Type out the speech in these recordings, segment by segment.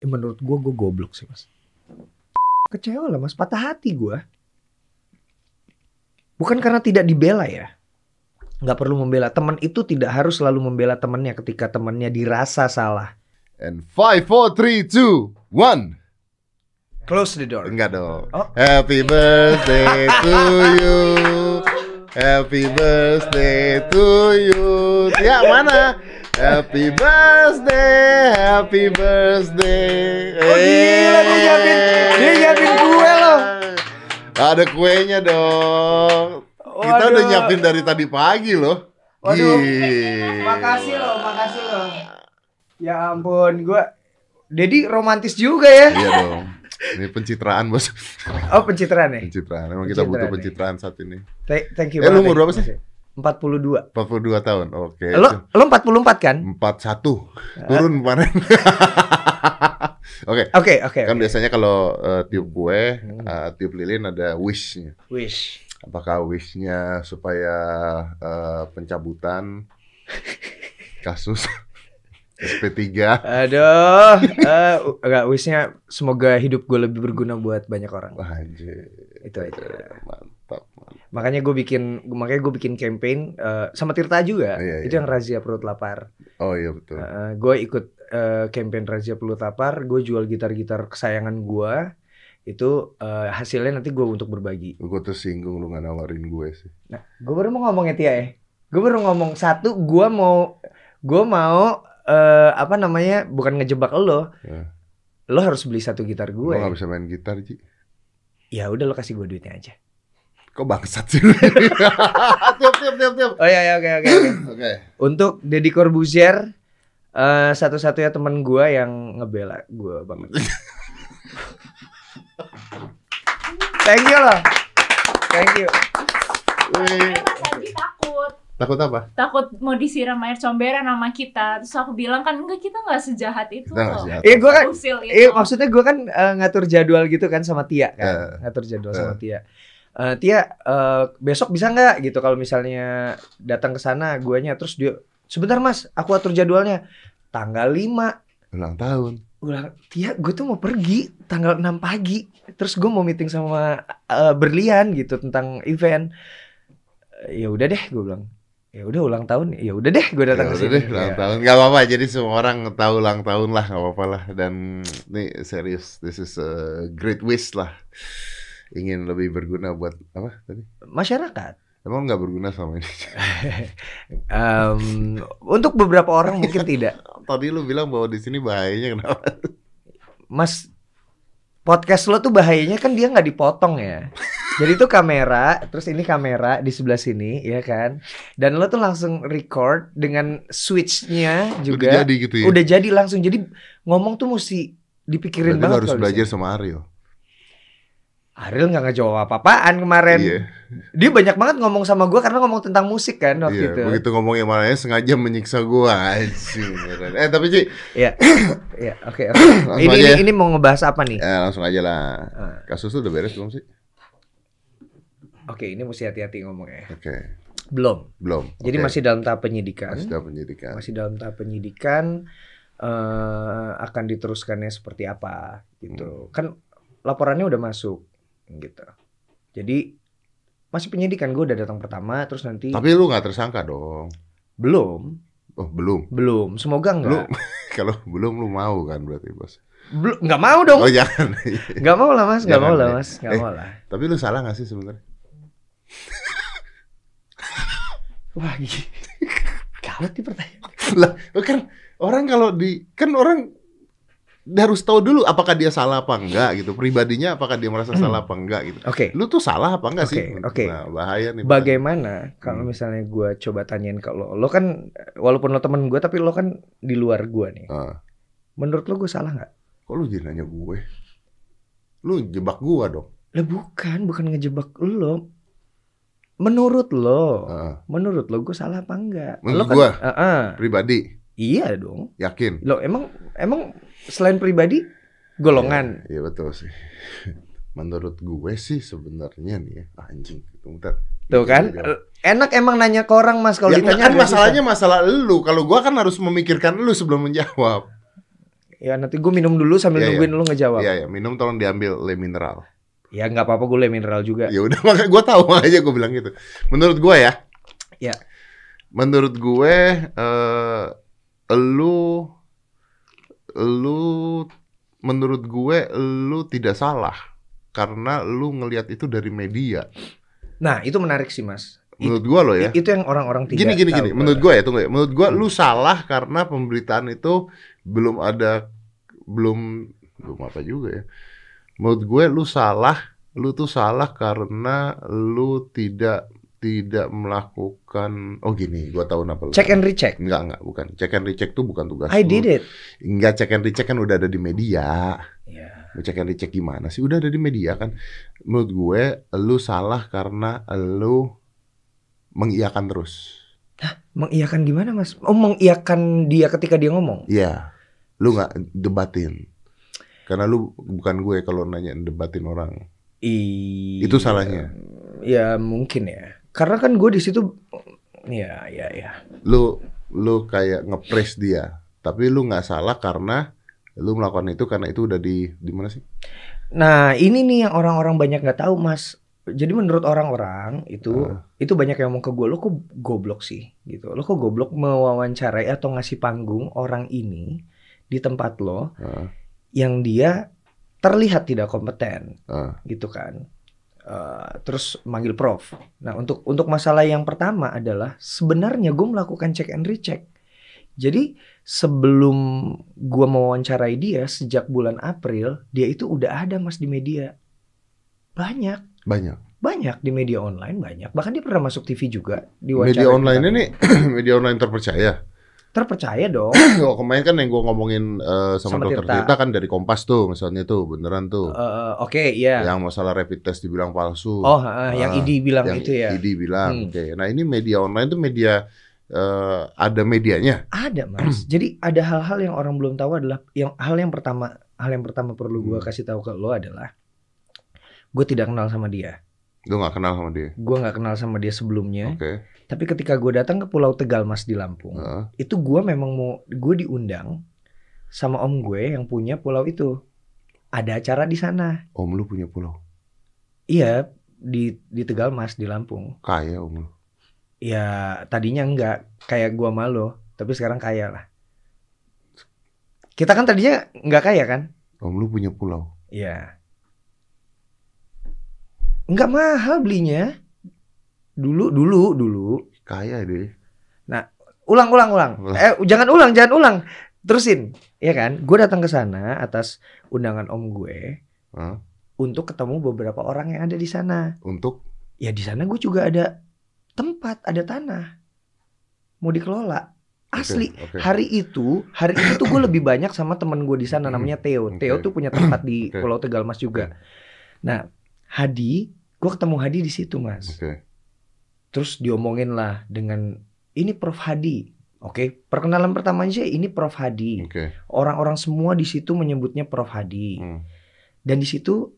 Ya, menurut gue gue goblok sih mas. Kecewa lah mas, patah hati gue. Bukan karena tidak dibela ya. Nggak perlu membela. Teman itu tidak harus selalu membela temannya ketika temannya dirasa salah. And 5, 4, 3, 2, 1 Close the door. Enggak dong Oh. Happy birthday to you Happy birthday to you Ya mana? Happy birthday Happy birthday Oh, gila, dia nyiapin- dia nyiapin kue loh. Ada kuenya dong Kita udah nyiapin dari tadi pagi loh Waduh. Gih. Makasih loh, makasih loh. Ya ampun, gue Dedi romantis juga ya. Iya dong Ini pencitraan bos Oh pencitraan ya? Pencitraan Emang kita Pencitraan butuh ya. pencitraan saat ini Th- Thank you Eh, lu umur berapa sih? 42 42 tahun Oke Lo, lo 44 kan? empat satu turun kemarin. Oke, Oke, oke. kan oke. biasanya kalau eh, tiup kue, eh, tiup lilin ada wishnya. Wish. Apakah wishnya supaya eh, pencabutan kasus SP3? Aduh, eh enggak wishnya semoga hidup gue lebih berguna buat banyak orang. Wah, anjir. Itu aja. Mantap. Makanya gue bikin, makanya gue bikin campaign eh, sama Tirta juga. Iya, Itu iya. yang razia perut lapar. Oh iya betul. gue ikut eh, campaign razia perut lapar. Gue jual gitar-gitar kesayangan gue. Itu eh, hasilnya nanti gue untuk berbagi. Gue tersinggung lu gak nawarin gue sih. Nah, gue baru mau ngomong ya Tia ya. Gue baru ngomong satu, gue mau, gue mau eh, apa namanya, bukan ngejebak lo. Ya. Lo harus beli satu gitar Gue gue. gak bisa main gitar, Ji. Ya udah lo kasih gue duitnya aja. Kok bangsat sih? tiup, tiup, tiup, tiup. Oh iya, iya oke oke oke. Oke. Untuk Deddy Corbuzier, eh, satu-satunya teman gue yang ngebela gue banget. Thank you loh. Thank you. Wih. Takut Takut apa? takut mau disiram air comberan sama kita terus aku bilang kan enggak kita nggak sejahat itu Kita loh sejahat. Iya gue kan, Usil itu. iya maksudnya gue kan eh, ngatur jadwal gitu kan sama Tia kan, Eh. ngatur jadwal Eh. sama Tia. Eh, Tia eh, besok bisa nggak gitu kalau misalnya datang ke sana guanya terus dia sebentar mas aku atur jadwalnya tanggal 5 Ulang tahun. ulang Tia gue tuh mau pergi tanggal 6 pagi terus gue mau meeting sama eh, Berlian gitu tentang event ya udah deh gue bilang ya udah ulang tahun ya udah deh gue datang Ya ke sini deh, ulang Ya. tahun nggak apa-apa. Jadi semua orang tahu ulang tahun lah, nggak apa-apa lah. Dan ini serius, this is a great wish lah. Ingin lebih berguna buat apa tadi? masyarakat Emang nggak berguna selama ini? Em, untuk beberapa orang mungkin tidak Tadi lu bilang bahwa di sini bahayanya kenapa? Mas podcast lo tuh bahayanya kan dia nggak dipotong ya jadi itu kamera terus ini kamera di sebelah sini ya kan dan lo tuh langsung record dengan switchnya juga Udah jadi gitu ya. udah jadi langsung jadi ngomong tuh mesti dipikirin Berarti banget harus belajar sama Ariel. Ariel nggak ngejawab apa-apaan kemarin Iya, dia banyak banget ngomong sama gua karena ngomong tentang musik kan waktu iya. itu Begitu ngomongnya malahnya sengaja menyiksa beneran. Eh tapi Ci, Iya, Iya, oke Ini, ini ya. ini mau ngebahas apa nih? eh, langsung aja lah. Ah. Kasus lu udah beres belum sih? Oke, ini mesti hati-hati ngomongnya. Oke, Belum. belum. Jadi masih dalam tahap penyidikan. masih dalam penyidikan. Masih dalam tahap penyidikan eh akan diteruskannya seperti apa gitu. Kan laporannya udah masuk gitu. Jadi masih penyidikan gue udah datang pertama terus nanti Tapi lu nggak tersangka dong. belum Oh belum. belum semoga Lu enggak kalau belum lu mau kan berarti bos. belum nggak mau dong Oh jangan. nggak mau lah mas nggak mau lah ya. mas nggak Eh. mau lah Tapi lu salah gak sih sebenarnya? wah gawat nih pertanyaan lah kan orang kalau di kan orang dia harus tahu dulu apakah dia salah apa enggak gitu. Pribadinya apakah dia merasa salah apa enggak gitu. oke Lu tuh salah apa enggak sih? Oke, oke. Nah, bahaya nih. Bagaimana kalau Hmm. misalnya gue coba tanyain ke lo, lo kan walaupun lo temen gue tapi lo kan di luar gue nih. Ah. Menurut lo gue salah nggak? Kok lu jadi nanya gue? Lu jebak gua dong. Lah bukan, bukan ngejebak lo. Menurut lo, Ah. menurut lo gue salah apa enggak? Menurut lo kan, gua? Ah, ah. pribadi, iya dong. yakin. Lo emang emang selain pribadi golongan. Iya betul sih. Menurut gue sih sebenarnya nih ya, anjing. Bentar. Tuh kan, Iya, enak emang nanya ke orang mas kalau Ya, ditanya kan masalahnya masalah lu. Kalau gua kan harus memikirkan lu sebelum menjawab. Ya nanti gue minum dulu sambil Iya, nungguin lu ngejawab. Iya ya, minum tolong diambil le mineral. Ya nggak apa-apa gue le mineral juga. Ya udah makanya gue tahu makanya gue bilang gitu. Menurut gue ya. Ya. Menurut gue eh lu lu menurut gue lu tidak salah karena lu ngelihat itu dari media. Nah itu menarik sih mas. Menurut gue loh ya. Itu yang orang-orang tidak Gini gini tahu. gini. Menurut gue ya tunggu ya. Menurut gue lu salah karena pemberitaan itu belum ada belum belum apa juga ya. Menurut gue lu salah, lu tuh salah karena lu tidak tidak melakukan oh gini, gua tahu kenapa lu. Check and recheck. Enggak, enggak, bukan. Check and recheck tuh bukan tugas I lu. did it. Enggak, check and recheck kan udah ada di media. Mau check and recheck gimana sih? Udah ada di media kan. Menurut gue, lu salah karena lu mengiyakan terus. Mengiyakan gimana mas? Oh mengiyakan dia ketika dia ngomong. Iya. Lu nggak debatin. Karena lu bukan gue kalau nanya debatin orang. Iya. Itu salahnya. Ya mungkin ya. Karena kan gue di situ. Ya ya ya. Lu lu kayak ngepres dia. Tapi lu nggak salah karena lu melakukan itu karena itu udah di di mana sih? Nah ini nih yang orang-orang banyak nggak tahu mas. Jadi menurut orang-orang itu Ah. itu banyak yang ngomong ke gue lo kok goblok sih gitu. Lo kok goblok mewawancarai atau ngasih panggung orang ini di tempat lo Ah, yang dia terlihat tidak kompeten ah. gitu kan. Eh, terus manggil prof. Nah untuk untuk masalah yang pertama adalah sebenarnya gue melakukan check and recheck. Jadi sebelum gue mewawancarai dia sejak bulan April dia itu udah ada mas di media banyak Banyak. banyak di media online banyak bahkan dia pernah masuk TV juga di Media online ini media online terpercaya. Terpercaya dong Oh, kemarin kan yang gue ngomongin eh, sama, Sama dokter Tirta. Tirta kan dari Kompas tuh, misalnya tuh beneran tuh. Eh, oke ya Yang masalah rapid test dibilang palsu. oh eh, yang Ah, ID bilang yang itu ya ID bilang. Hmm. Oke. Nah, ini media online tuh media eh, ada medianya. Ada mas. Jadi ada hal-hal yang orang belum tahu adalah yang hal yang pertama hal yang pertama perlu gue Hmm. kasih tahu ke lo adalah gue tidak kenal sama dia. Lu nggak kenal sama dia. Gue nggak kenal sama dia sebelumnya. Oke. Tapi ketika gue datang ke Pulau Tegal mas di Lampung, Heeh. itu gue memang mau gue diundang sama om gue yang punya pulau itu. Ada acara di sana. om lu punya pulau. Iya di di Tegal mas di Lampung. Kaya om lu. Ya tadinya enggak kayak gua malu, tapi sekarang kaya lah. Kita kan tadinya nggak kaya kan? Om lu punya pulau. Iya. Nggak mahal belinya. Dulu, dulu, dulu. Kaya deh. Ulang, ulang, ulang. Ulang. Eh, jangan ulang, jangan ulang. Terusin, ya kan? Gue datang ke sana atas undangan om gue Hah? untuk ketemu beberapa orang yang ada di sana. Untuk Ya di sana gue juga ada tempat, ada tanah. Mau dikelola. Asli. Oke, oke. Hari itu, hari itu tuh gue lebih banyak sama temen gue di sana namanya Theo. Oke. Theo tuh punya tempat di Oke. Pulau Tegal Mas juga. Nah, Hadi, gue ketemu Hadi di situ mas. Oke. Terus diomongin lah dengan ini Prof Hadi. Oke, perkenalan pertama aja ini Prof Hadi. Oke. Orang-orang semua di situ menyebutnya Prof Hadi. Hmm. Dan di situ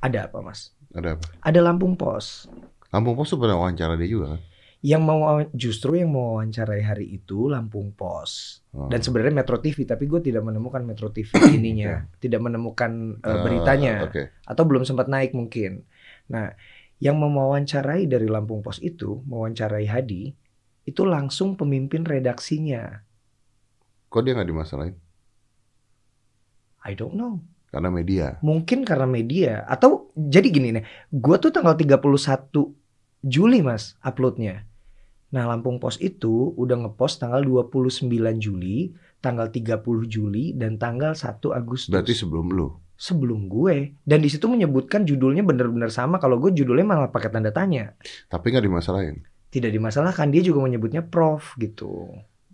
ada apa mas? Ada apa? Ada Lampung Pos. Lampung Pos tuh pernah wawancara dia juga kan? Yang mau justru yang mau wawancarai hari itu Lampung Pos. Oh. Dan sebenarnya Metro TV, tapi gue tidak menemukan Metro TV ininya, tidak menemukan Eh, beritanya. Oke. atau belum sempat naik mungkin. Nah, yang mewawancarai dari Lampung Pos itu, mewawancarai Hadi, itu langsung pemimpin redaksinya. Kok dia nggak dimasalahin? I don't know. Karena media. Mungkin karena media atau jadi gini nih, gua tuh tanggal 31 Juli Mas uploadnya. Nah, Lampung Pos itu udah ngepost tanggal 29 Juli, tanggal 30 Juli dan tanggal 1 Agustus. Berarti sebelum lu. Sebelum gue dan di situ menyebutkan judulnya bener-bener sama kalau gue judulnya malah pakai tanda tanya. Tapi nggak dimasalahin. tidak dimasalahkan dia juga menyebutnya prof gitu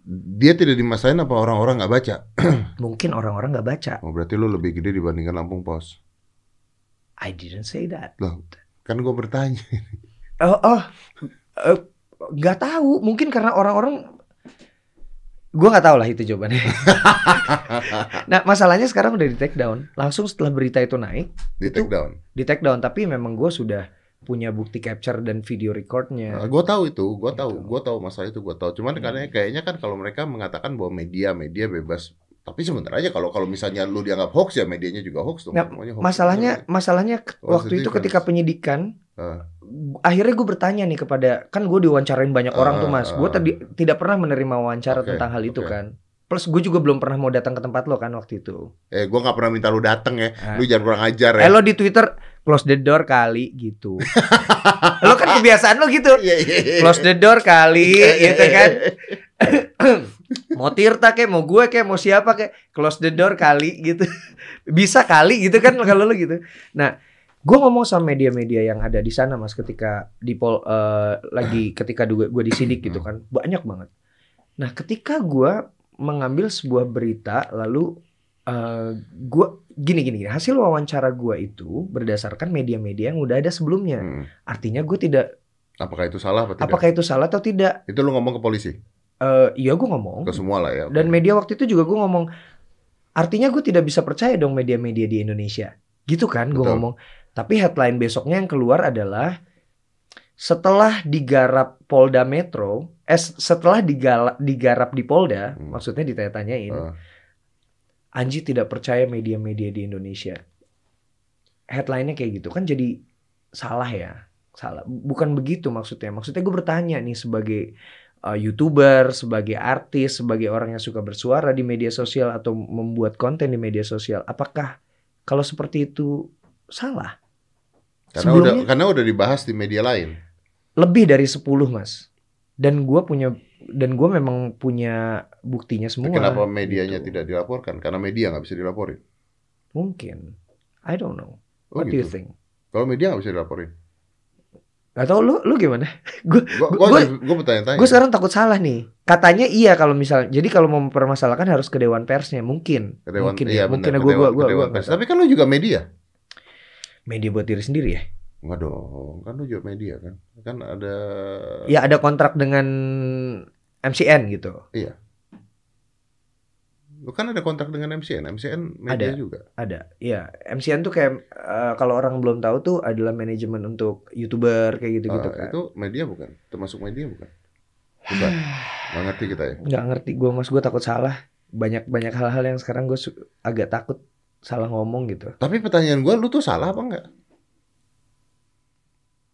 Dia tidak dimasalahin apa orang-orang nggak baca? mungkin orang-orang nggak baca Oh berarti lu lebih gede dibandingkan Lampung Pos. I didn't say that Kan gue bertanya. oh oh eh, nggak tahu mungkin karena orang-orang gue nggak tahu lah itu jawabannya nah masalahnya sekarang udah di take down langsung setelah berita itu naik Di Itu- take down. di take down tapi memang gue sudah punya bukti capture dan video recordnya gue tahu itu, gue tahu, Gitu. gue tahu masalah itu, gue tahu. Cuman Hmm. karena kayaknya kan kalau mereka mengatakan bahwa media, media bebas Tapi sebenarnya kalau kalau misalnya lu dianggap hoax ya medianya juga hoax dong. Nah, hoax. Masalahnya masalahnya ke- Oh, waktu itu ketika penyidikan Ah. Akhirnya gue bertanya nih kepada kan gue diwawancarain banyak orang tuh mas. Gue Ah, tadi tidak pernah menerima wawancara Oke, tentang hal itu oke. kan. Plus gue juga belum pernah mau datang ke tempat lo kan waktu itu. Eh, gua nggak pernah minta lu dateng ya. Ah. Lu jangan kurang ajar eh ya. lo di twitter close the door kali gitu. Lo kan kebiasaan lo gitu. Close the door kali gitu kan. mau Tirta kayak mau gue kayak mau siapa kayak close the door kali gitu. Bisa kali gitu kan kalau lo gitu. Nah gue ngomong sama media-media yang ada di sana mas ketika di pol eh, lagi ketika gue gue disidik gitu kan banyak banget nah ketika gue mengambil sebuah berita lalu eh gue gini gini hasil wawancara gue itu berdasarkan media-media yang udah ada sebelumnya Hmm. artinya gue tidak Apakah itu salah apa tidak? apakah itu salah atau tidak Itu lu ngomong ke polisi? Eh iya gue ngomong Ke semua lah ya. oke. dan media waktu itu juga gue ngomong artinya gue tidak bisa percaya dong media-media di Indonesia gitu kan gue ngomong tapi headline besoknya yang keluar adalah setelah digarap Polda Metro eh setelah digala- digarap di Polda Hmm. maksudnya ditanya-tanyain Ah. Anji tidak percaya media-media di Indonesia. Headline-nya kayak gitu kan jadi salah ya. Salah. Bukan begitu maksudnya. Maksudnya gue bertanya nih sebagai uh, youtuber sebagai artis sebagai orang yang suka bersuara di media sosial atau membuat konten di media sosial apakah kalau seperti itu salah Karena Sebelumnya- udah karena udah dibahas di media lain. lebih dari 10 mas dan gue punya dan gue memang punya buktinya semua Kenapa medianya gitu. tidak dilaporkan? Karena media nggak bisa dilaporin. mungkin I don't know Oh, what do you gitu. think Kalau media nggak bisa dilaporin. Gak tau lu lu gimana? Gue gua bertanya-tanya. gue sekarang takut salah nih. Katanya iya kalau misalnya jadi kalau mau mempermasalahkan harus ke dewan persnya mungkin. Ke Dewan, mungkin iya, ya. Mungkin gue ke gue Dewan- gue. Tapi kan lu juga media. Media buat diri sendiri ya. Enggak dong, kan lu juga media kan. Kan ada Ya ada kontrak dengan MCN gitu. Lu kan ada kontrak dengan MCN. MCN media Ada. juga. Ada. Iya, MCN tuh kayak eh, kalau orang belum tahu tuh adalah manajemen untuk YouTuber kayak gitu-gitu Ah, kan. Itu media bukan? Termasuk media bukan? Bukan. Nggak ngerti kita ya. nggak ngerti gue mas gue takut salah. Banyak banyak hal-hal yang sekarang gue agak takut salah ngomong gitu. Tapi pertanyaan gua lu tuh salah apa enggak?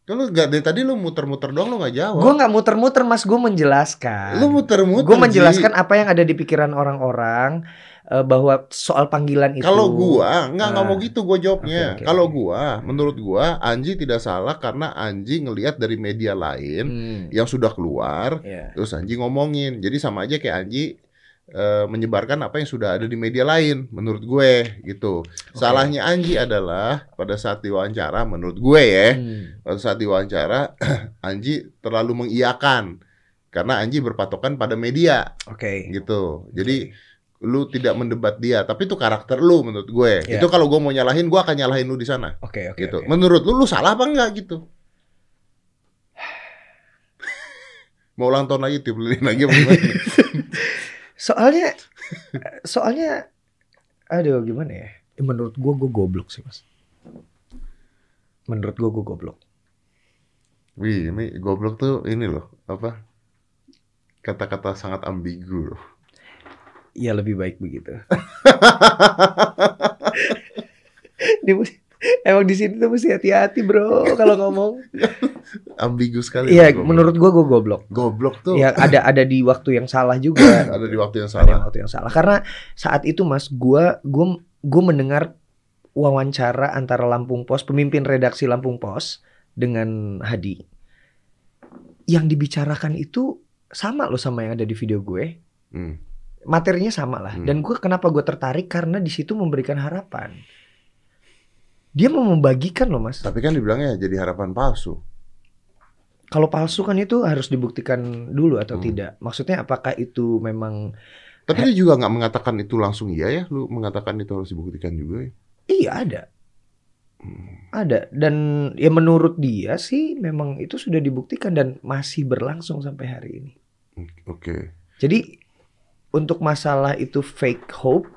Kalau nggak dari tadi lu muter-muter doang lu nggak jawab. Gue nggak muter-muter mas, gue menjelaskan. lu muter-muter. gue Ji. menjelaskan apa yang ada di pikiran orang-orang eh, bahwa soal panggilan itu. Kalau gua nggak nggak Ah. mau gitu gua jawabnya. Oke, oke, Kalau oke. gua, menurut gua Anji tidak salah karena Anji ngelihat dari media lain Hmm, yang sudah keluar, ya. terus Anji ngomongin. Jadi sama aja kayak Anji eh, menyebarkan apa yang sudah ada di media lain, menurut gue gitu. Salahnya Anji adalah pada saat diwawancara, menurut gue ya, Hmm, pada saat diwawancara Anji terlalu mengiyakan karena Anji berpatokan pada media Oke. gitu. Jadi lu tidak mendebat dia, tapi itu karakter lu menurut gue. Iya. Itu kalau gue mau nyalahin, gue akan nyalahin lu di sana. Oke, oke. gitu. oke. Menurut lu, lu salah apa enggak gitu? mau ulang tahun lagi, tiup lilin lagi apa gimana? Soalnya, soalnya, aduh gimana ya? Eh, Menurut gue, gue goblok sih mas. Menurut gue, gue goblok. Wih, ini goblok tuh ini loh, apa? Kata-kata sangat ambigu loh. Ya lebih baik begitu. Di- emang di sini tuh mesti hati-hati bro kalau ngomong. ambigu sekali. Iya, menurut gue, gue goblok. goblok tuh Ya ada ada di waktu yang salah juga. ada di waktu yang Ada salah. waktu yang salah. Karena saat itu Mas, gua gua gua mendengar wawancara antara Lampung Pos, pemimpin redaksi Lampung Pos dengan Hadi. Yang dibicarakan itu sama loh sama yang ada di video gue. Hmm. Materinya sama lah. Hmm. Dan gue kenapa gue tertarik karena di situ memberikan harapan. Dia mau membagikan loh Mas. Tapi kan dibilangnya jadi harapan palsu. Kalau palsu kan itu harus dibuktikan dulu atau Hmm. tidak. Maksudnya apakah itu memang Tapi dia juga nggak mengatakan itu langsung iya ya. Lu mengatakan itu harus dibuktikan juga ya. Iya ada. Hmm. Ada dan ya menurut dia sih memang itu sudah dibuktikan dan masih berlangsung sampai hari ini. Oke. Jadi untuk masalah itu fake hope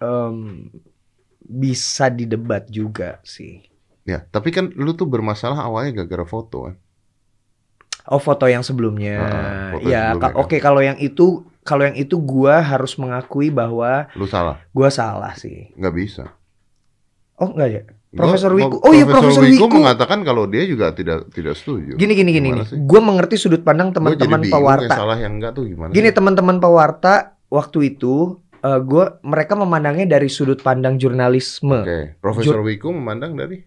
em, bisa didebat juga sih. Ya, tapi kan lu tuh bermasalah awalnya gara-gara foto kan. Oh foto yang sebelumnya, Ah, foto ya ka- kan. oke kalau yang itu kalau yang itu gua harus mengakui bahwa Lu salah. gua salah sih. Nggak bisa. Oh enggak ya? Profesor Wiku. Oh iya Profesor Wiku. mengatakan kalau dia juga tidak tidak setuju. Gini gini gini. Gua mengerti sudut pandang teman-teman bingung yang pewarta. salah yang enggak tuh gimana? Gini teman-teman pewarta waktu itu eh, gua mereka memandangnya dari sudut pandang jurnalisme. Oke, Profesor Wiku memandang dari?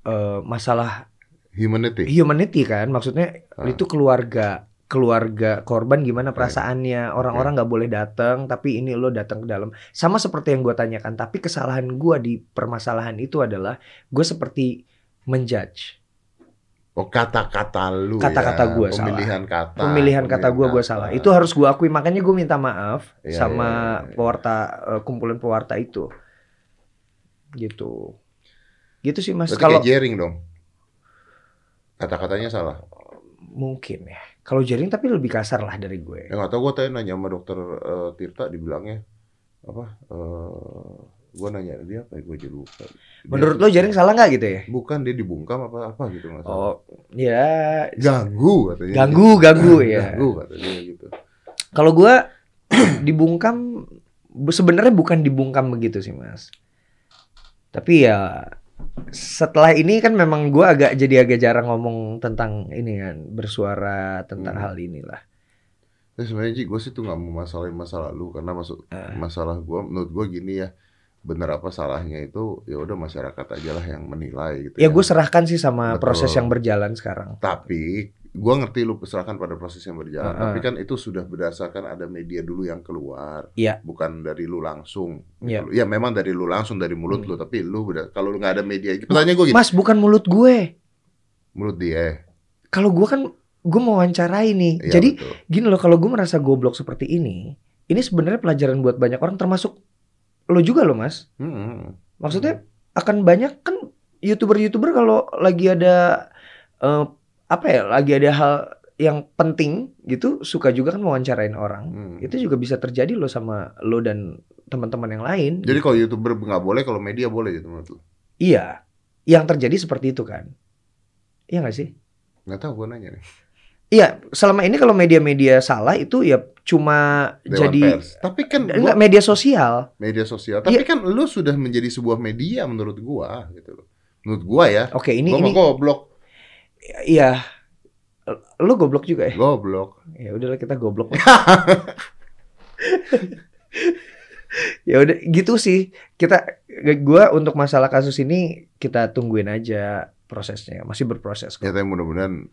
Eh, masalah humanity. humanity kan? Maksudnya Ah. itu keluarga keluarga korban gimana perasaannya? Orang-orang nggak boleh datang tapi ini lo datang ke dalam. Sama seperti yang gue tanyakan tapi kesalahan gue di permasalahan itu adalah gue seperti menjudge Oh kata-kata lu Kata-kata ya. gua salah. Pemilihan kata. pemilihan kata gue gue salah itu harus gue akui makanya gue minta maaf Iya, sama iya, iya. pewarta eh, kumpulan pewarta itu gitu gitu sih mas kalau jaring dong. Kata-katanya salah. mungkin ya kalau jaring tapi lebih kasar lah dari gue Ya tahu gue tadi nanya sama dokter eh, Tirta dibilangnya apa? Eh gue nanya dia apa? Gue jadi lupa. Dia- menurut lo jaring salah nggak gitu ya Bukan dia dibungkam apa apa gitu nggak salah. Oh, ya Ganggu katanya. ganggu ganggu ya. Ganggu katanya gitu. Kalau gua dibungkam bu- sebenarnya bukan dibungkam begitu sih, Mas. Tapi ya setelah ini kan memang gua agak jadi agak jarang ngomong tentang ini kan, bersuara tentang Hmm. hal inilah. Tapi sebenarnya Ji, gue sih tuh nggak mau masalahin masa lalu karena masuk Ah. masalah gue menurut gue gini ya benar apa salahnya itu ya udah masyarakat aja lah yang menilai gitu Ya gue serahkan sih sama Betul. proses yang berjalan sekarang. tapi gue ngerti lu serahkan pada proses yang berjalan Ah, ah. tapi kan itu sudah berdasarkan ada media dulu yang keluar Iya. bukan dari lu langsung Iya. ya memang dari lu langsung dari mulut Hmm. lu tapi lu kalau lu nggak ada media pertanyaan gue gitu Mas, bukan mulut gue. mulut dia Kalau gua kan gue mau wawancarai nih. Iya, Jadi betul. gini loh kalau gue merasa goblok seperti ini ini sebenarnya pelajaran buat banyak orang termasuk lo juga loh mas. Hmm. maksudnya akan banyak kan youtuber-youtuber kalau lagi ada eh, apa ya lagi ada hal yang penting gitu suka juga kan mewawancarain orang. Hmm. itu juga bisa terjadi loh sama lo dan teman-teman yang lain. Jadi kalau youtuber nggak boleh kalau media boleh gitu menurut lu iya. Yang terjadi seperti itu kan. Iya nggak sih? Nggak tahu gue nanya nih iya selama ini kalau media-media salah itu ya cuma Dewan jadi pers. tapi kan gua- enggak media sosial media sosial. Tapi Iya. kan lu sudah menjadi sebuah media menurut gua gitu loh. Menurut gua ya. oke ini gua ini goblok, iya lo goblok juga ya goblok. ya udahlah kita goblok ya udah gitu sih kita gua untuk masalah kasus ini kita tungguin aja prosesnya masih berproses Ya kok. tapi mudah-mudahan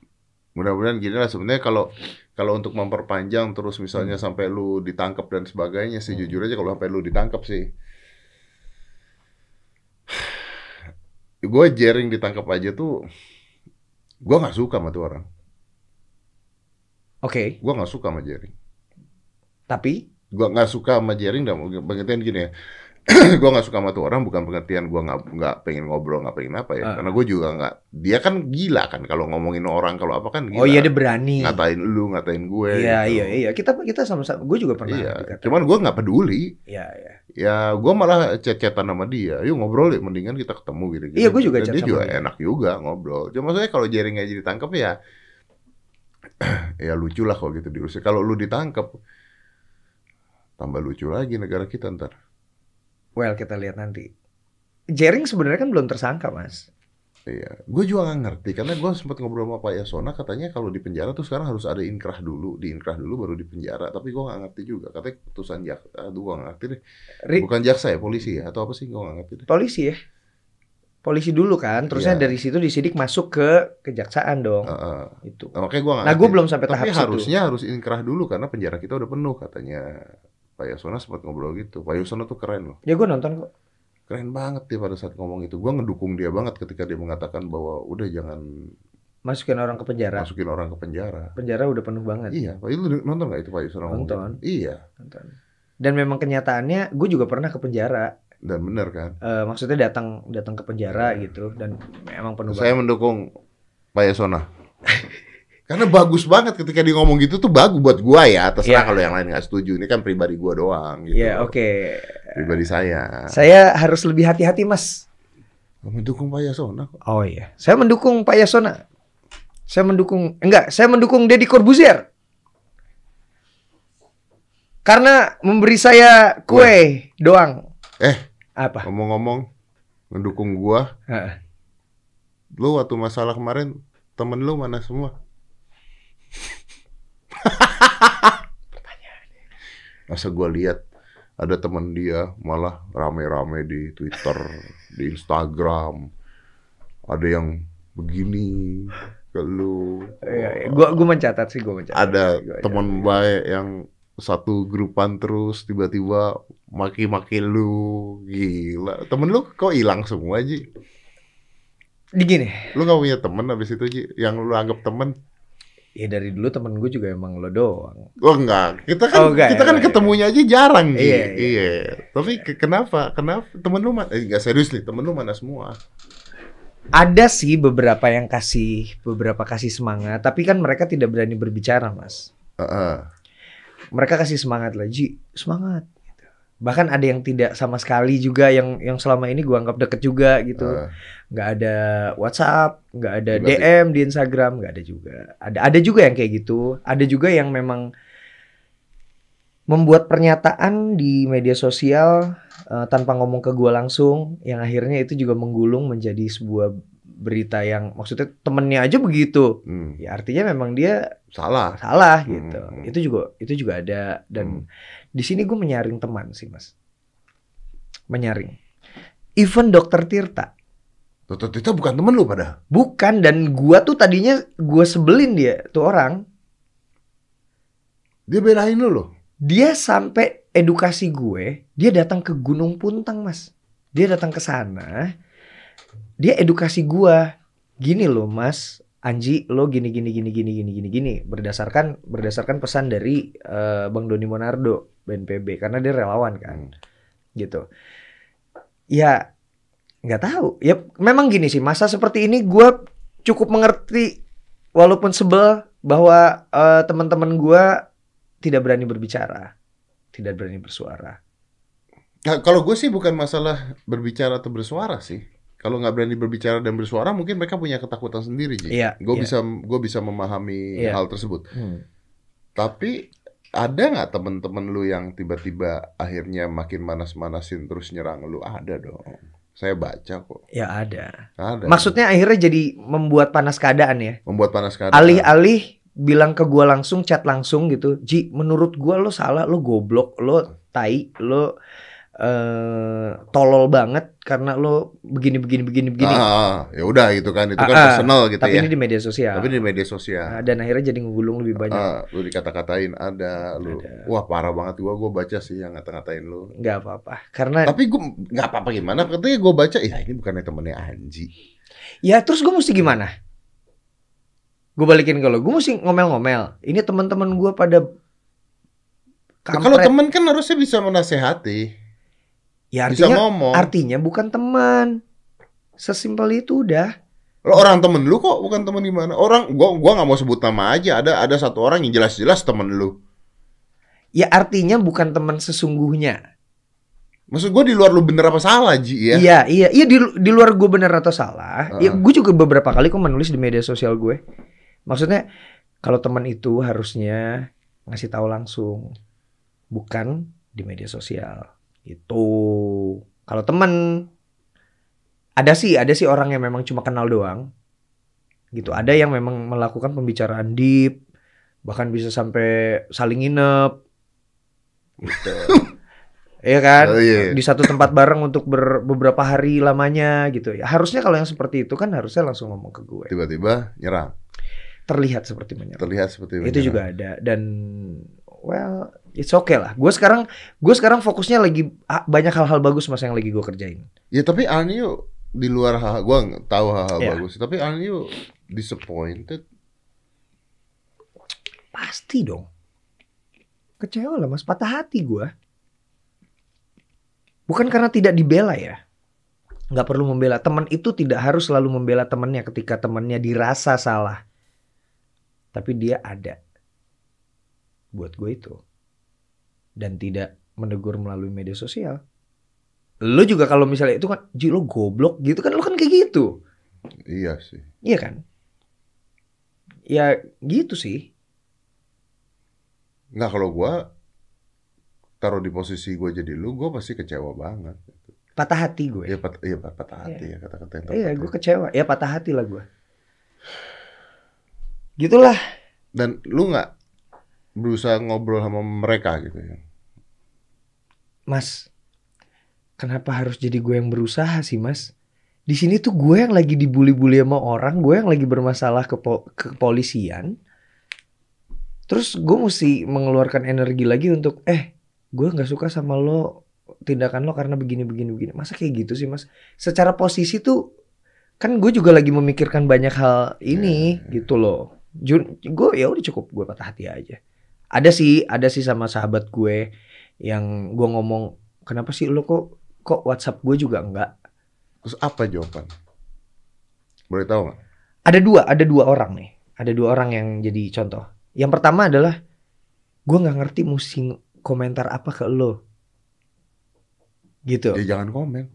mudah-mudahan gini lah sebenarnya kalau kalau untuk memperpanjang terus misalnya sampai lu ditangkap dan sebagainya sih Hmm. jujur aja kalau sampai lu ditangkap sih. Gue jaring ditangkap aja tuh gua nggak suka sama tuh orang. Oke. Gua nggak suka sama jaring. Tapi? Gua nggak suka sama jaring dan pengertian gini ya gua nggak suka sama tuh orang bukan pengertian gua nggak nggak pengen ngobrol nggak pengen apa ya. Ah. karena gue juga nggak dia kan gila kan kalau ngomongin orang kalau apa kan gila. Oh iya dia berani. Ngatain lu ngatain gue iya gitu. iya iya. Kita kita sama-sama gue juga pernah Iya, cuman gua nggak peduli. Iya iya. Ya gua malah chat-chatan sama dia. Yuk ngobrol yuk mendingan kita ketemu gitu gitu Iya, gua juga Dan chat dia sama juga dia. enak juga ngobrol. Cuma maksudnya kalau jaring aja ditangkap ya ya lucu lah kalau gitu diusir. Kalau lu ditangkap tambah lucu lagi negara kita ntar well kita lihat nanti Jering sebenarnya kan belum tersangka mas Iya, gue juga gak ngerti karena gue sempat ngobrol sama Pak Yasona katanya kalau di penjara tuh sekarang harus ada inkrah dulu, di inkrah dulu baru di penjara. Tapi gue gak ngerti juga, katanya keputusan jaksa, aduh gue gak ngerti deh. Ri- Bukan jaksa ya, polisi ya atau apa sih gue gak ngerti deh. polisi ya polisi dulu kan terusnya Iya. dari situ disidik masuk ke kejaksaan dong Heeh. itu Nah, makanya gue gak nah gue belum sampai tahap Tapi situ harusnya harus inkrah dulu karena penjara kita udah penuh katanya. Pak Yasona sempat ngobrol gitu. Pak Yasona tuh keren loh, ya gue nonton kok keren banget dia pada saat ngomong itu. Gue ngedukung dia banget ketika dia mengatakan bahwa udah jangan masukin orang ke penjara masukin orang ke penjara. penjara udah penuh banget Iya, Pak lu nonton gak itu Pak Yasona ngomong Nonton. gitu? Iya, Nonton. dan memang kenyataannya gue juga pernah ke penjara dan bener kan. Eh, maksudnya datang datang ke penjara gitu dan memang penuh Saya banget mendukung Pak Yasona. Karena bagus banget ketika dia ngomong gitu tuh bagus buat gua ya. Iya. Terserah kalau yang lain nggak setuju. Ini kan pribadi gua doang gitu. ya oke Pribadi saya. saya harus lebih hati-hati mas Mendukung Pak Yasona kok. oh iya saya mendukung Pak Yasona saya mendukung enggak saya mendukung Deddy Corbuzier Karena memberi saya kue doang. Eh. Apa? Ngomong-ngomong ngedukung gua, Heeh. lu waktu masalah kemarin temen lu mana semua? Masa gua lihat ada temen dia malah rame-rame di Twitter, di Instagram. Ada yang begini ke lu. Iya, iya. Gua gua mencatat sih, gua mencatat. ada teman baik yang satu grupan terus tiba-tiba maki-maki lu gila temen lu kok hilang semua Ji Di gini. lu gak punya temen abis itu Ji yang lu anggap temen Ya dari dulu temen gue juga emang lo doang. oh enggak kita kan Oh, enggak, kita kan enggak, ketemunya aja jarang Ji Iya, iya, iya. tapi ke- kenapa kenapa temen lu mana eh, enggak serius nih temen lu mana semua Ada sih beberapa yang kasih beberapa kasih semangat, tapi kan mereka tidak berani berbicara, Mas. Heeh. Mereka kasih semangat lah, Ji, semangat. Bahkan ada yang tidak sama sekali juga yang yang selama ini gua anggap deket juga gitu. Heeh. nggak ada WhatsApp, nggak ada Berarti- DM di Instagram, nggak ada juga. Ada ada juga yang kayak gitu. Ada juga yang memang membuat pernyataan di media sosial eh, tanpa ngomong ke gua langsung, yang akhirnya itu juga menggulung menjadi sebuah berita yang maksudnya temennya aja begitu. Hmm, Ya artinya memang dia salah salah Hmm, gitu. hmm. Itu juga itu juga ada dan di sini gue menyaring teman sih mas, menyaring. Even dokter Tirta Tuh, itu bukan temen lu pada Bukan dan gua tuh tadinya gua sebelin dia tuh orang. dia belain lu loh Dia sampai edukasi gue, dia datang ke Gunung Puntang, Mas. Dia datang ke sana. Dia edukasi gua. Gini loh, Mas. Anji, lo gini gini gini gini gini gini gini berdasarkan berdasarkan pesan dari eh, Bang Doni Monardo BNPB karena dia relawan kan. Gitu. Ya nggak tahu. Ya memang gini sih, masa seperti ini gua cukup mengerti walaupun sebel bahwa eh, teman-teman gua tidak berani berbicara, tidak berani bersuara. Nah, kalau gue sih bukan masalah berbicara atau bersuara sih. Kalau nggak berani berbicara dan bersuara, mungkin mereka punya ketakutan sendiri. Iya, Gue iya. bisa, gue bisa memahami Iya. hal tersebut. Tapi ada nggak temen-temen lu yang tiba-tiba akhirnya makin manas-manasin terus nyerang lu? Ada dong. Saya baca kok. Ya ada. Ada. Maksudnya akhirnya jadi membuat panas keadaan ya. membuat panas keadaan. Alih-alih bilang ke gua langsung, chat langsung gitu. Ji, menurut gua lo salah, lo goblok, lo tai, lo eh tolol banget karena lo begini begini begini begini. Ah, ya udah gitu kan. Itu kan Ah, ah. personal gitu Tapi ya. ini di media sosial. Tapi di media sosial. Nah, dan akhirnya jadi ngegulung lebih banyak. Ah, lu dikata-katain ada lu. Ada. Wah, parah banget gua gua baca sih yang ngata-ngatain lu. nggak apa-apa. Karena Tapi gua nggak apa-apa gimana? Katanya gua baca, ya ini bukannya temennya Anji. Ya terus gue mesti gimana? Gue balikin ke lo, gue mesti ngomel-ngomel. Ini teman-teman gue pada Kalau temen kan harusnya bisa menasehati, ya bisa artinya ngomong. artinya bukan teman. Sesimpel itu udah. Lo orang temen lu kok, bukan temen gimana? Orang gua gua nggak mau sebut nama aja. Ada ada satu orang yang jelas-jelas temen lu. Ya artinya bukan teman sesungguhnya. Maksud gua di luar lu bener apa salah, Ji ya? Iya, iya, iya di, di luar gue bener atau salah. Ya Heeh. gue juga beberapa kali kok menulis di media sosial gue. Maksudnya kalau teman itu harusnya ngasih tahu langsung, bukan di media sosial. Itu kalau teman ada sih, ada sih orang yang memang cuma kenal doang. Gitu. Ada yang memang melakukan pembicaraan deep, bahkan bisa sampai saling nginep. Gitu. Iya kan? Oh, iya. Di satu tempat bareng untuk ber- beberapa hari lamanya gitu ya. Harusnya kalau yang seperti itu kan harusnya langsung ngomong ke gue. Tiba-tiba nyerang. Terlihat seperti menyerang. Terlihat seperti Itu menyerang. juga ada dan well, it's okay lah. Gue sekarang gue sekarang fokusnya lagi banyak hal-hal bagus mas yang lagi gue kerjain. Ya tapi Anio di luar hal gua nggak tahu hal-hal Iya. bagus. Tapi Anio disappointed. Pasti dong. Kecewa lah mas, patah hati gue. Bukan karena tidak dibela ya. Nggak perlu membela. Teman itu tidak harus selalu membela temannya ketika temannya dirasa salah. Tapi dia ada. Buat gue itu. Dan tidak menegur melalui media sosial. Lo juga kalau misalnya itu kan, Ji lo goblok gitu kan, lo kan kayak gitu. Iya sih. Iya kan? Ya gitu sih. Nggak kalau gua taruh di posisi gue jadi lu, gue pasti kecewa banget. Patah hati gue. Iya, pat, iya pat- patah hati ya kata-kata yang Iya, gue ya. kecewa. Ya patah hati lah gue. Gitulah. Dan lu nggak berusaha ngobrol sama mereka gitu ya? Mas, kenapa harus jadi gue yang berusaha sih, Mas? Di sini tuh gue yang lagi dibully-bully sama orang, gue yang lagi bermasalah ke, po- ke kepolisian. Terus gue mesti mengeluarkan energi lagi untuk, eh, gue nggak suka sama lo, tindakan lo karena begini, begini, begini. Masa kayak gitu sih, Mas? Secara posisi tuh, kan gue juga lagi memikirkan banyak hal ini, ya. gitu loh. Jun, gue ya udah cukup gue patah hati aja. Ada sih, ada sih sama sahabat gue yang gue ngomong kenapa sih lo kok kok WhatsApp gue juga enggak Terus apa jawaban? Boleh tahu nggak? ada dua ada dua orang nih ada dua orang yang jadi contoh yang pertama adalah gue nggak ngerti mesti komentar apa ke lo gitu Ya jangan komen.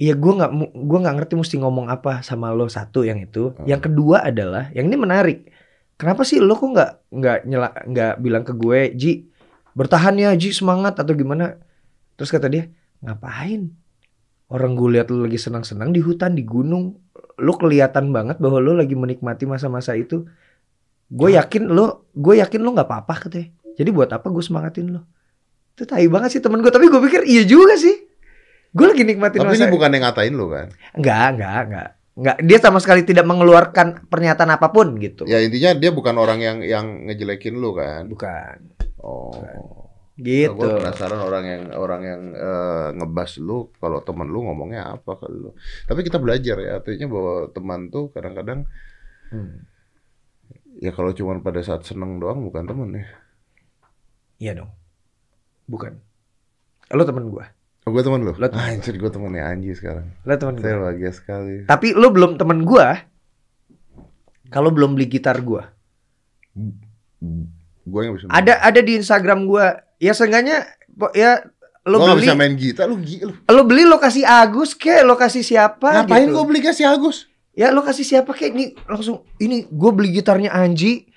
Iya gue nggak gue nggak ngerti mesti ngomong apa sama lo satu yang itu. Hmm. Yang kedua adalah yang ini menarik. Kenapa sih lo kok nggak nggak nyela nggak bilang ke gue Ji bertahan ya Ji semangat atau gimana? Terus kata dia ngapain? Orang gue lihat lo lagi senang-senang di hutan di gunung. Lo kelihatan banget bahwa lo lagi menikmati masa-masa itu. Gue yakin lo gue yakin lo nggak apa-apa katanya. Jadi buat apa gue semangatin lo? Itu tai banget sih temen gue. Tapi gue pikir iya juga sih. Gue lagi nikmatin Tapi masa ini bukan yang ngatain lu kan? Enggak, enggak, enggak. Enggak, dia sama sekali tidak mengeluarkan pernyataan apa pun gitu. Ya intinya dia bukan orang yang yang ngejelekin lu kan? Bukan. Oh. Gitu. Gue penasaran orang yang orang yang eh, ngebas lu kalau temen lu ngomongnya apa ke lu. Tapi kita belajar ya, artinya bahwa teman tuh kadang-kadang Hmm. ya kalau cuma pada saat seneng doang bukan temen ya. Iya dong. Bukan. Lo temen gua. Oh, gue temen lu? Lo temen Anjir, gue temennya Anji sekarang. Lo temen Saya gua. bahagia sekali. Tapi lo belum temen gua. Kalau belum beli gitar gua. Gue yang bisa Ada ada di Instagram gua. Ya seenggaknya ya lo beli bisa main gitar, lu gila. lo beli lo kasih Agus kek, lo kasih siapa Ngapain gitu. gue beli kasih Agus? Ya lo kasih siapa kek ini langsung ini gue beli gitarnya Anji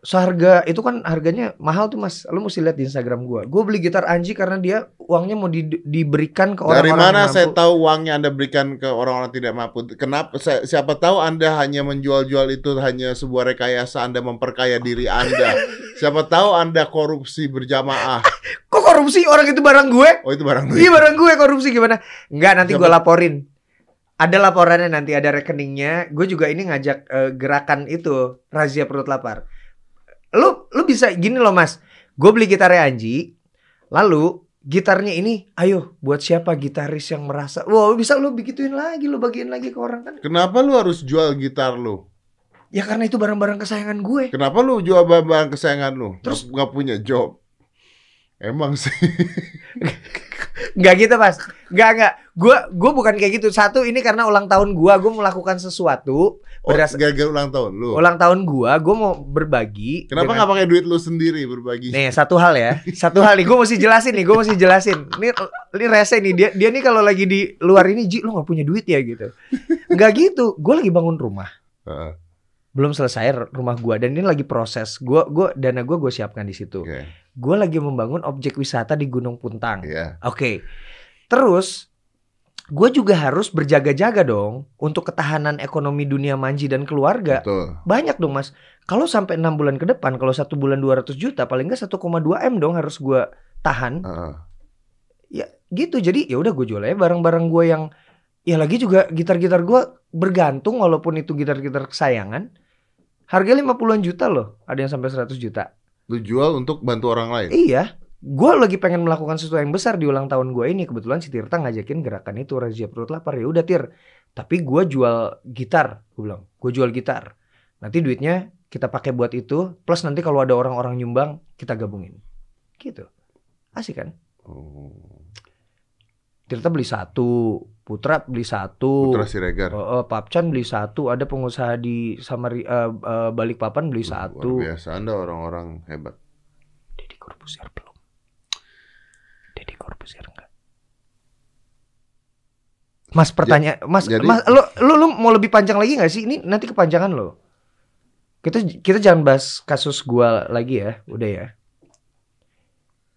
seharga itu kan harganya mahal tuh mas lo mesti lihat di Instagram gue gue beli gitar Anji karena dia uangnya mau di- diberikan ke Dari orang-orang mana mampu. saya tahu uangnya Anda berikan ke orang-orang tidak mampu? Kenapa? saya- siapa tahu Anda hanya menjual-jual itu hanya sebuah rekayasa Anda memperkaya diri Anda. siapa tahu Anda korupsi berjamaah. kok korupsi orang itu barang gue Oh itu barang iya barang gue korupsi gimana Enggak nanti gue laporin ada laporannya nanti ada rekeningnya gue juga ini ngajak eh, gerakan itu razia perut lapar lu lu bisa gini loh mas gue beli gitarnya Anji lalu gitarnya ini ayo buat siapa gitaris yang merasa wow bisa lu begituin lagi lu bagiin lagi ke orang kan Kenapa lu harus jual gitar lu? ya karena itu barang-barang kesayangan gue Kenapa lu jual barang kesayangan lu? Terus- Terus nggak punya job? Emang sih. nggak gitu mas nggak nggak gue gue bukan kayak gitu satu ini karena ulang tahun gue gue melakukan sesuatu Oh, Beras- gara-gara ulang tahun lu. ulang tahun gue gue mau berbagi Kenapa dengan- nggak pakai duit lu sendiri berbagi? Nih satu hal ya, satu hal nih, gue mesti jelasin nih, gue mesti jelasin. Ini ini rese nih dia dia nih kalau lagi di luar ini, Ji lo nggak punya duit ya gitu. Nggak gitu, gue lagi bangun rumah, Heeh, belum selesai rumah gue dan ini lagi proses. Gue gue dana gue gue siapkan di situ. Oke. Gue lagi membangun objek wisata di Gunung Puntang. Iya. Oke, terus gue juga harus berjaga-jaga dong untuk ketahanan ekonomi dunia manji dan keluarga. Betul. Banyak dong mas. Kalau sampai enam bulan ke depan, kalau satu bulan 200 juta, paling nggak 1,2 m dong harus gue tahan. Heeh. Gitu. Jadi ya udah gue jual aja barang-barang gue yang ya lagi juga gitar-gitar gue bergantung walaupun itu gitar-gitar kesayangan. Harga 50-an juta loh. Ada yang sampai 100 juta. Lu jual untuk bantu orang lain. Iya. Gue lagi pengen melakukan sesuatu yang besar di ulang tahun gue ini. Kebetulan si Tirta ngajakin gerakan itu razia perut lapar. Ya udah Tir. Tapi gue jual gitar. Gue bilang, gue jual gitar. Nanti duitnya kita pakai buat itu. Plus nanti kalau ada orang-orang nyumbang, kita gabungin. Gitu. Asik kan? Oh. Tirta beli satu. Putra beli satu. Putra Siregar. Oh, oh, Papcan beli satu. Ada pengusaha di Samari, eh, eh, Balikpapan beli Luar satu. biasa Anda orang-orang hebat. Deddy Corbuzier belum. Deddy Corbuzier enggak. Mas pertanyaan, Mas, jadi- Mas, lu, lu, lu mau lebih panjang lagi nggak sih? Ini nanti kepanjangan lo. Kita kita jangan bahas kasus gua lagi ya, udah ya.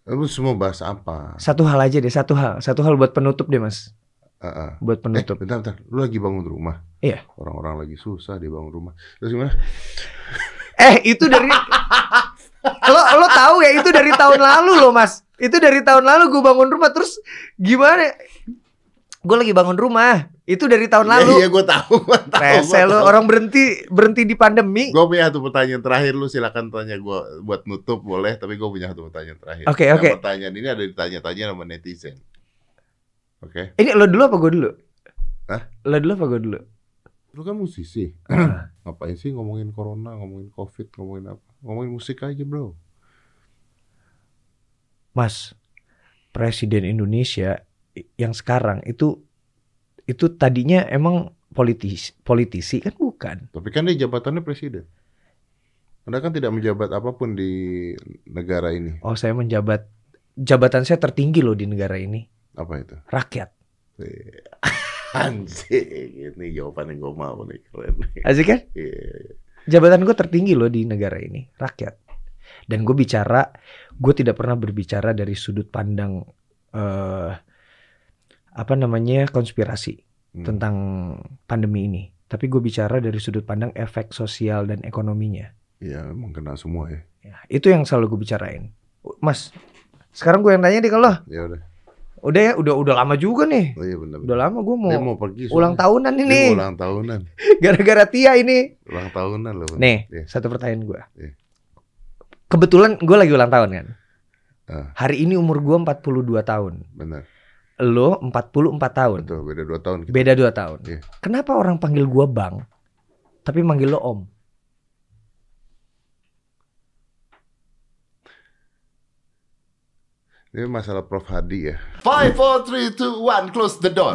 Lu semua bahas apa? Satu hal aja deh, satu hal, satu hal buat penutup deh mas, Heeh. buat Eh, penutup. bentar, bentar. Lu lagi bangun rumah? Iya. Orang-orang lagi susah dia bangun rumah. Terus gimana? Eh itu dari lo lo tahu ya itu dari tahun lalu loh mas, itu dari tahun lalu gue bangun rumah terus gimana? Gue lagi bangun rumah, itu dari tahun Iya, lalu. iya gue tahu. Gua tahu, Rese tahu. orang berhenti berhenti di pandemi. Gue punya satu pertanyaan terakhir lu silakan tanya gue buat nutup boleh tapi gue punya satu pertanyaan terakhir. Oke, Nah, oke. Pertanyaan ini ada ditanya-tanya sama netizen. Oke. Ini lo dulu apa gue dulu? Hah? Lo dulu apa gue dulu? Lu kan musisi. Ngapain sih ngomongin corona, ngomongin covid, ngomongin apa? Ngomongin musik aja bro. Mas, Presiden Indonesia yang sekarang itu itu tadinya emang politisi, politisi kan bukan? Tapi kan dia jabatannya presiden. Anda kan tidak menjabat apa pun di negara ini. Oh saya menjabat jabatan saya tertinggi loh di negara ini Apa itu? rakyat. Anjing, ini jawaban yang gue mau nih keren. Asik kan? Iya. Jabatan gue tertinggi loh di negara ini rakyat. Dan gue bicara, gue tidak pernah berbicara dari sudut pandang eh apa namanya konspirasi Hmm. tentang pandemi ini. Tapi gue bicara dari sudut pandang efek sosial dan ekonominya. Iya, emang kena semua ya. Ya, itu yang selalu gue bicarain. Mas, sekarang gue yang tanya deh kalau Ya udah. udah ya, udah udah lama juga nih. Oh iya benar. Udah lama gue mau, Dia mau pergi. ulang tahunan Dia ini. mau ulang tahunan. Gara-gara Tia ini. Ulang tahunan loh. Nih, Iya. satu pertanyaan gue. Iya. Kebetulan gue lagi ulang tahun kan. Ah. Hari ini umur gue 42 tahun. Benar. Lo 44 tahun. Betul, beda dua tahun kita. Beda 2 tahun. Iya. Kenapa orang panggil gue bang, tapi manggil lo om? Ini masalah Prof Hadi ya. Five, four, three, two, one, close the door.